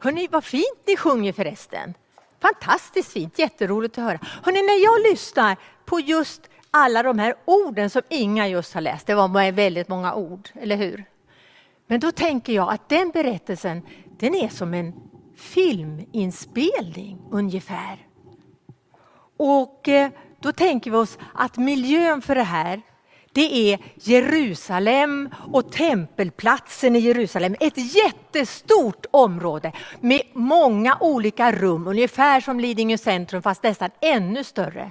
Hörni, vad fint ni sjunger förresten. Fantastiskt fint, jätteroligt att höra. Hörni, när jag lyssnar på just alla de här orden som Inga just har läst, det var väldigt många ord, eller hur? Men då tänker jag att den berättelsen, den är som en filminspelning ungefär. Och eh, då tänker vi oss att miljön för det här, det är Jerusalem och tempelplatsen i Jerusalem. Ett jättestort område med många olika rum, ungefär som Lidingö centrum fast nästan ännu större.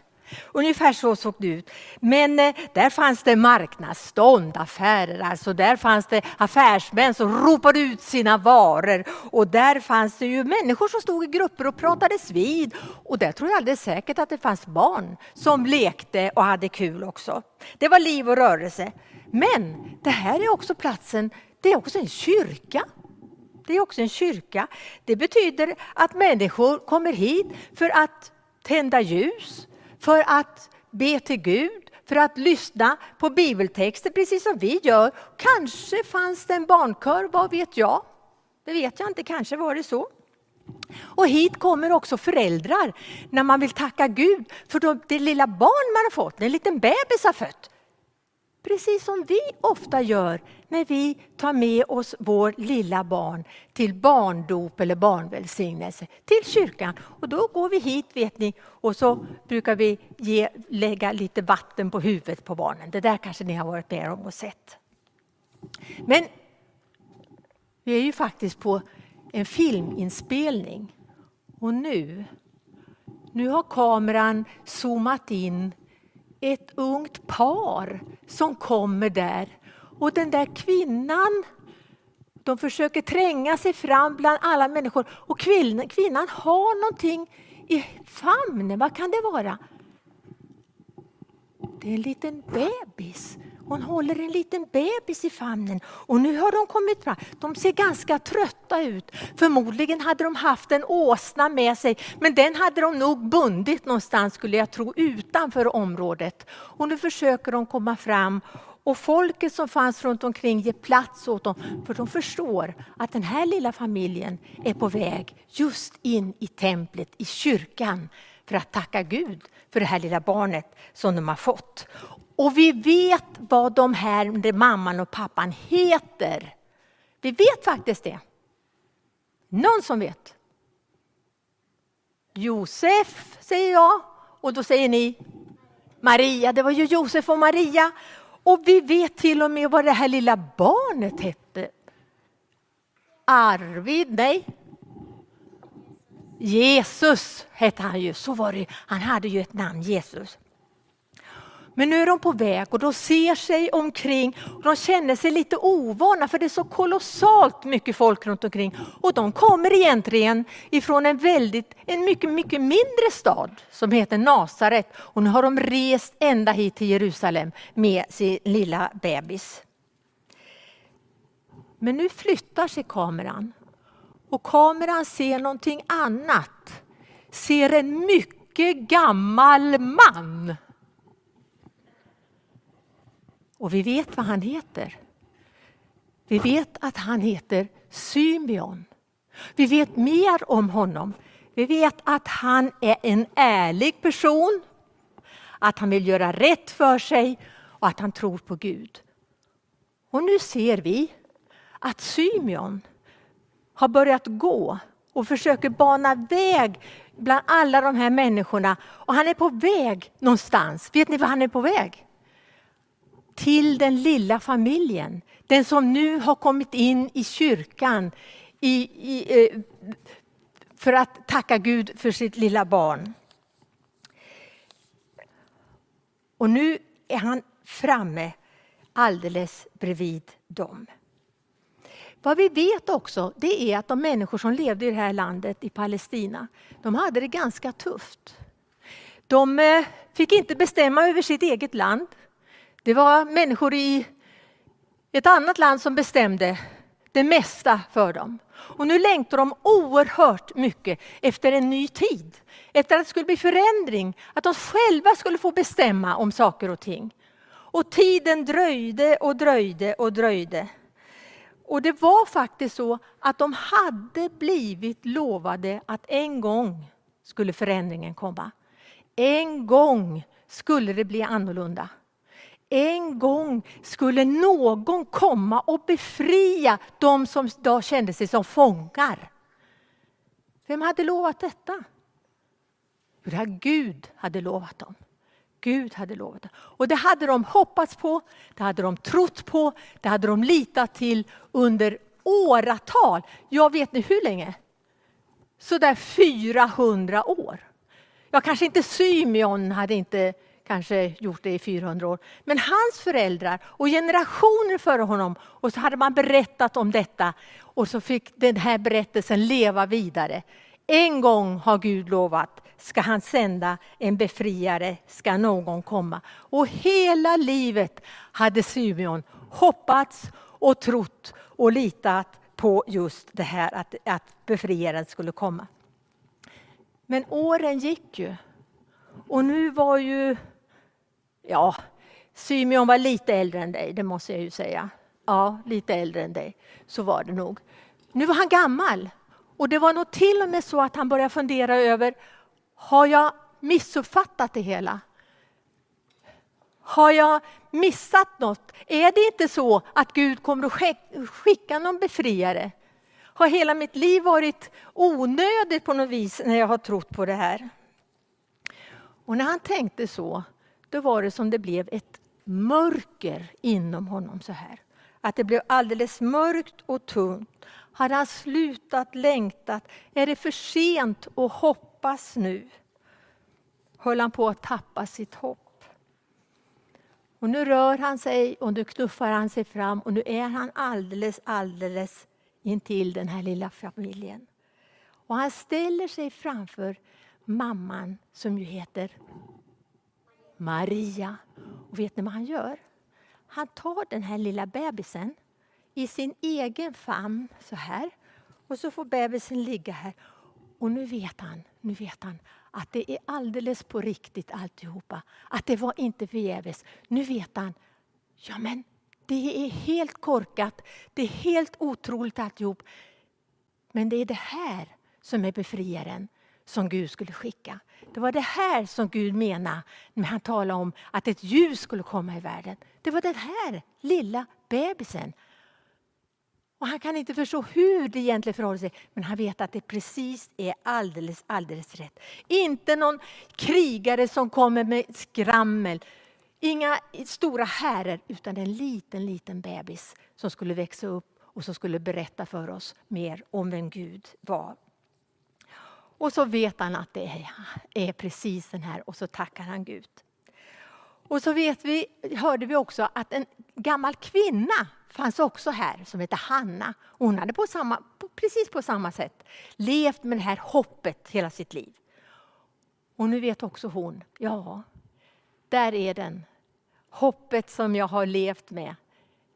Ungefär så såg det ut. Men eh, där fanns det marknadsstånd, affärer, alltså där fanns det affärsmän som ropade ut sina varor. Och där fanns det ju människor som stod i grupper och pratades vid. Och där tror jag alldeles säkert att det fanns barn som lekte och hade kul också. Det var liv och rörelse. Men det här är också platsen, det är också en kyrka. Det är också en kyrka. Det betyder att människor kommer hit för att tända ljus, för att be till Gud, för att lyssna på bibeltexter precis som vi gör. Kanske fanns det en barnkör, vad vet jag? Det vet jag inte, kanske var det så. Och hit kommer också föräldrar när man vill tacka Gud för det lilla barn man har fått, en liten bebis har fött. Precis som vi ofta gör när vi tar med oss vår lilla barn till barndop eller barnvälsignelse till kyrkan. Och då går vi hit vet ni och så brukar vi ge, lägga lite vatten på huvudet på barnen. Det där kanske ni har varit med om och sett. Men vi är ju faktiskt på en filminspelning. Och nu, nu har kameran zoomat in ett ungt par som kommer där. Och den där kvinnan, de försöker tränga sig fram bland alla människor. Och kvinnan, kvinnan har någonting i famnen, vad kan det vara? Det är en liten bebis. Hon håller en liten bebis i famnen och nu har de kommit fram. De ser ganska trötta ut. Förmodligen hade de haft en åsna med sig men den hade de nog bundit någonstans skulle jag tro utanför området. Och nu försöker de komma fram och folket som fanns runt omkring ger plats åt dem för de förstår att den här lilla familjen är på väg just in i templet, i kyrkan för att tacka Gud för det här lilla barnet som de har fått. Och vi vet vad de här mamman och pappan heter. Vi vet faktiskt det. Någon som vet? Josef säger jag och då säger ni Maria. Det var ju Josef och Maria. Och vi vet till och med vad det här lilla barnet hette. Arvid, nej. Jesus hette han ju, så var det. Han hade ju ett namn, Jesus. Men nu är de på väg och de ser sig omkring och de känner sig lite ovana för det är så kolossalt mycket folk runt omkring. Och de kommer egentligen ifrån en väldigt, en mycket, mycket mindre stad som heter Nasaret. Och nu har de rest ända hit till Jerusalem med sin lilla bebis. Men nu flyttar sig kameran och kameran ser någonting annat. Ser en mycket gammal man och vi vet vad han heter. Vi vet att han heter Symeon. Vi vet mer om honom. Vi vet att han är en ärlig person, att han vill göra rätt för sig och att han tror på Gud. Och nu ser vi att Symeon har börjat gå och försöker bana väg bland alla de här människorna. Och han är på väg någonstans. Vet ni var han är på väg? till den lilla familjen. Den som nu har kommit in i kyrkan i, i, eh, för att tacka Gud för sitt lilla barn. Och nu är han framme alldeles bredvid dem. Vad vi vet också det är att de människor som levde i det här landet, i Palestina, de hade det ganska tufft. De eh, fick inte bestämma över sitt eget land. Det var människor i ett annat land som bestämde det mesta för dem. Och nu längtar de oerhört mycket efter en ny tid. Efter att det skulle bli förändring, att de själva skulle få bestämma om saker och ting. Och tiden dröjde och dröjde och dröjde. Och det var faktiskt så att de hade blivit lovade att en gång skulle förändringen komma. En gång skulle det bli annorlunda. En gång skulle någon komma och befria de som då kände sig som fångar. Vem hade lovat detta? Jo, det här Gud hade lovat dem. Gud hade lovat det. Och det hade de hoppats på, det hade de trott på, det hade de litat till under åratal. Jag vet ni hur länge? Så där 400 år. Ja, kanske inte Symeon hade inte kanske gjort det i 400 år. Men hans föräldrar och generationer före honom. Och så hade man berättat om detta. Och så fick den här berättelsen leva vidare. En gång har Gud lovat, ska han sända en befriare, ska någon komma. Och hela livet hade Symeon hoppats och trott och litat på just det här att, att befriaren skulle komma. Men åren gick ju. Och nu var ju, ja, Symeon var lite äldre än dig, det måste jag ju säga. Ja, lite äldre än dig, så var det nog. Nu var han gammal. Och det var nog till och med så att han började fundera över, har jag missuppfattat det hela? Har jag missat något? Är det inte så att Gud kommer att skicka någon befriare? Har hela mitt liv varit onödigt på något vis när jag har trott på det här? Och när han tänkte så, då var det som det blev ett mörker inom honom så här. Att det blev alldeles mörkt och tungt. Hade han slutat längtat? Är det för sent att hoppas nu? Höll han på att tappa sitt hopp? Och nu rör han sig och nu knuffar han sig fram och nu är han alldeles, alldeles intill den här lilla familjen. Och han ställer sig framför mamman som ju heter Maria. Och vet ni vad han gör? Han tar den här lilla bebisen i sin egen famn så här. Och så får bebisen ligga här. Och nu vet han, nu vet han att det är alldeles på riktigt alltihopa. Att det var inte förgäves. Nu vet han, ja men det är helt korkat, det är helt otroligt alltihop. Men det är det här som är befriaren som Gud skulle skicka. Det var det här som Gud menade när han talade om att ett ljus skulle komma i världen. Det var den här lilla bebisen. Och han kan inte förstå hur det egentligen förhåller sig, men han vet att det precis är alldeles, alldeles rätt. Inte någon krigare som kommer med skrammel, inga stora härer, utan en liten, liten bebis som skulle växa upp och som skulle berätta för oss mer om vem Gud var. Och så vet han att det är precis den här och så tackar han Gud. Och så vet vi, hörde vi också att en gammal kvinna fanns också här som hette Hanna. Hon hade på samma, precis på samma sätt levt med det här hoppet hela sitt liv. Och nu vet också hon, ja, där är den. Hoppet som jag har levt med,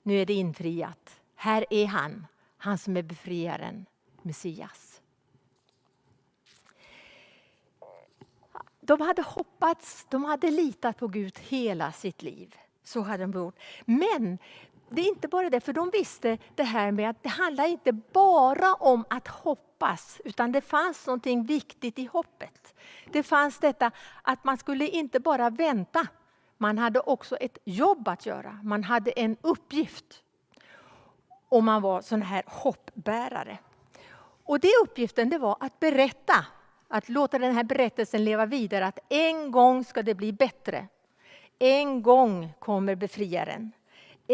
nu är det infriat. Här är han, han som är befriaren, Messias. De hade hoppats, de hade litat på Gud hela sitt liv. Så hade de gjort. Men det är inte bara det, för de visste det här med att det handlar inte bara om att hoppas, utan det fanns någonting viktigt i hoppet. Det fanns detta att man skulle inte bara vänta, man hade också ett jobb att göra. Man hade en uppgift. Och man var sån här hoppbärare. Och det uppgiften det var att berätta, att låta den här berättelsen leva vidare, att en gång ska det bli bättre. En gång kommer befriaren.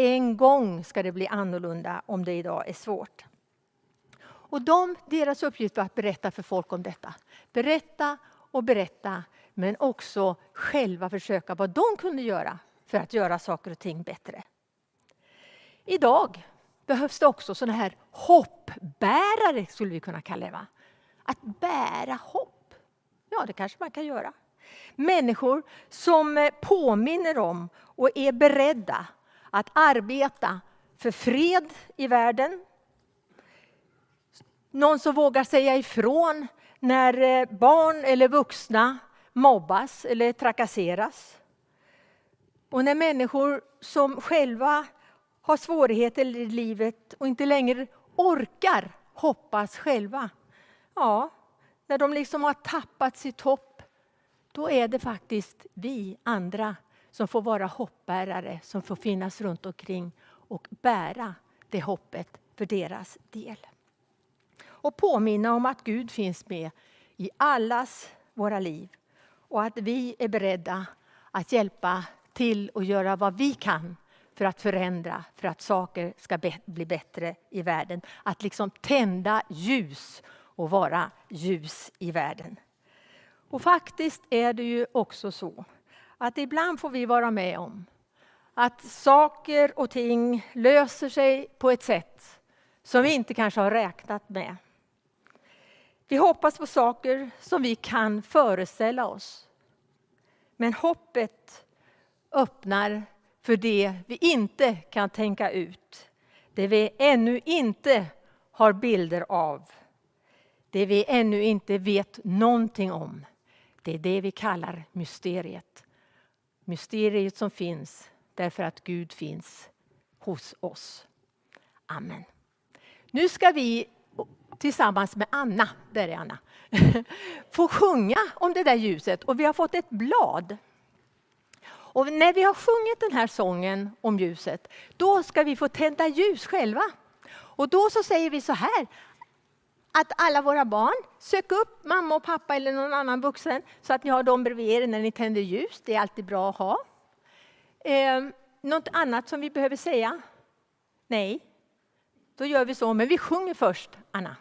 En gång ska det bli annorlunda om det idag är svårt. Och de, deras uppgift var att berätta för folk om detta. Berätta och berätta, men också själva försöka vad de kunde göra för att göra saker och ting bättre. Idag behövs det också sådana här hoppbärare, skulle vi kunna kalla det. Va? Att bära hopp. Ja, det kanske man kan göra. Människor som eh, påminner om och är beredda att arbeta för fred i världen. Någon som vågar säga ifrån när eh, barn eller vuxna mobbas eller trakasseras. Och när människor som själva har svårigheter i livet och inte längre orkar hoppas själva. Ja, när de liksom har tappat sitt hopp, då är det faktiskt vi andra som får vara hoppbärare, som får finnas runt omkring och bära det hoppet för deras del. Och påminna om att Gud finns med i allas våra liv och att vi är beredda att hjälpa till och göra vad vi kan för att förändra, för att saker ska bli bättre i världen. Att liksom tända ljus och vara ljus i världen. Och faktiskt är det ju också så att ibland får vi vara med om att saker och ting löser sig på ett sätt som vi inte kanske har räknat med. Vi hoppas på saker som vi kan föreställa oss. Men hoppet öppnar för det vi inte kan tänka ut. Det vi ännu inte har bilder av. Det vi ännu inte vet någonting om. Det är det vi kallar mysteriet. Mysteriet som finns därför att Gud finns hos oss. Amen. Nu ska vi tillsammans med Anna, där är Anna, få sjunga om det där ljuset och vi har fått ett blad. Och när vi har sjungit den här sången om ljuset, då ska vi få tända ljus själva. Och då så säger vi så här, att alla våra barn, sök upp mamma och pappa eller någon annan vuxen så att ni har dem bredvid er när ni tänder ljus. Det är alltid bra att ha. Eh, något annat som vi behöver säga? Nej, då gör vi så. Men vi sjunger först, Anna.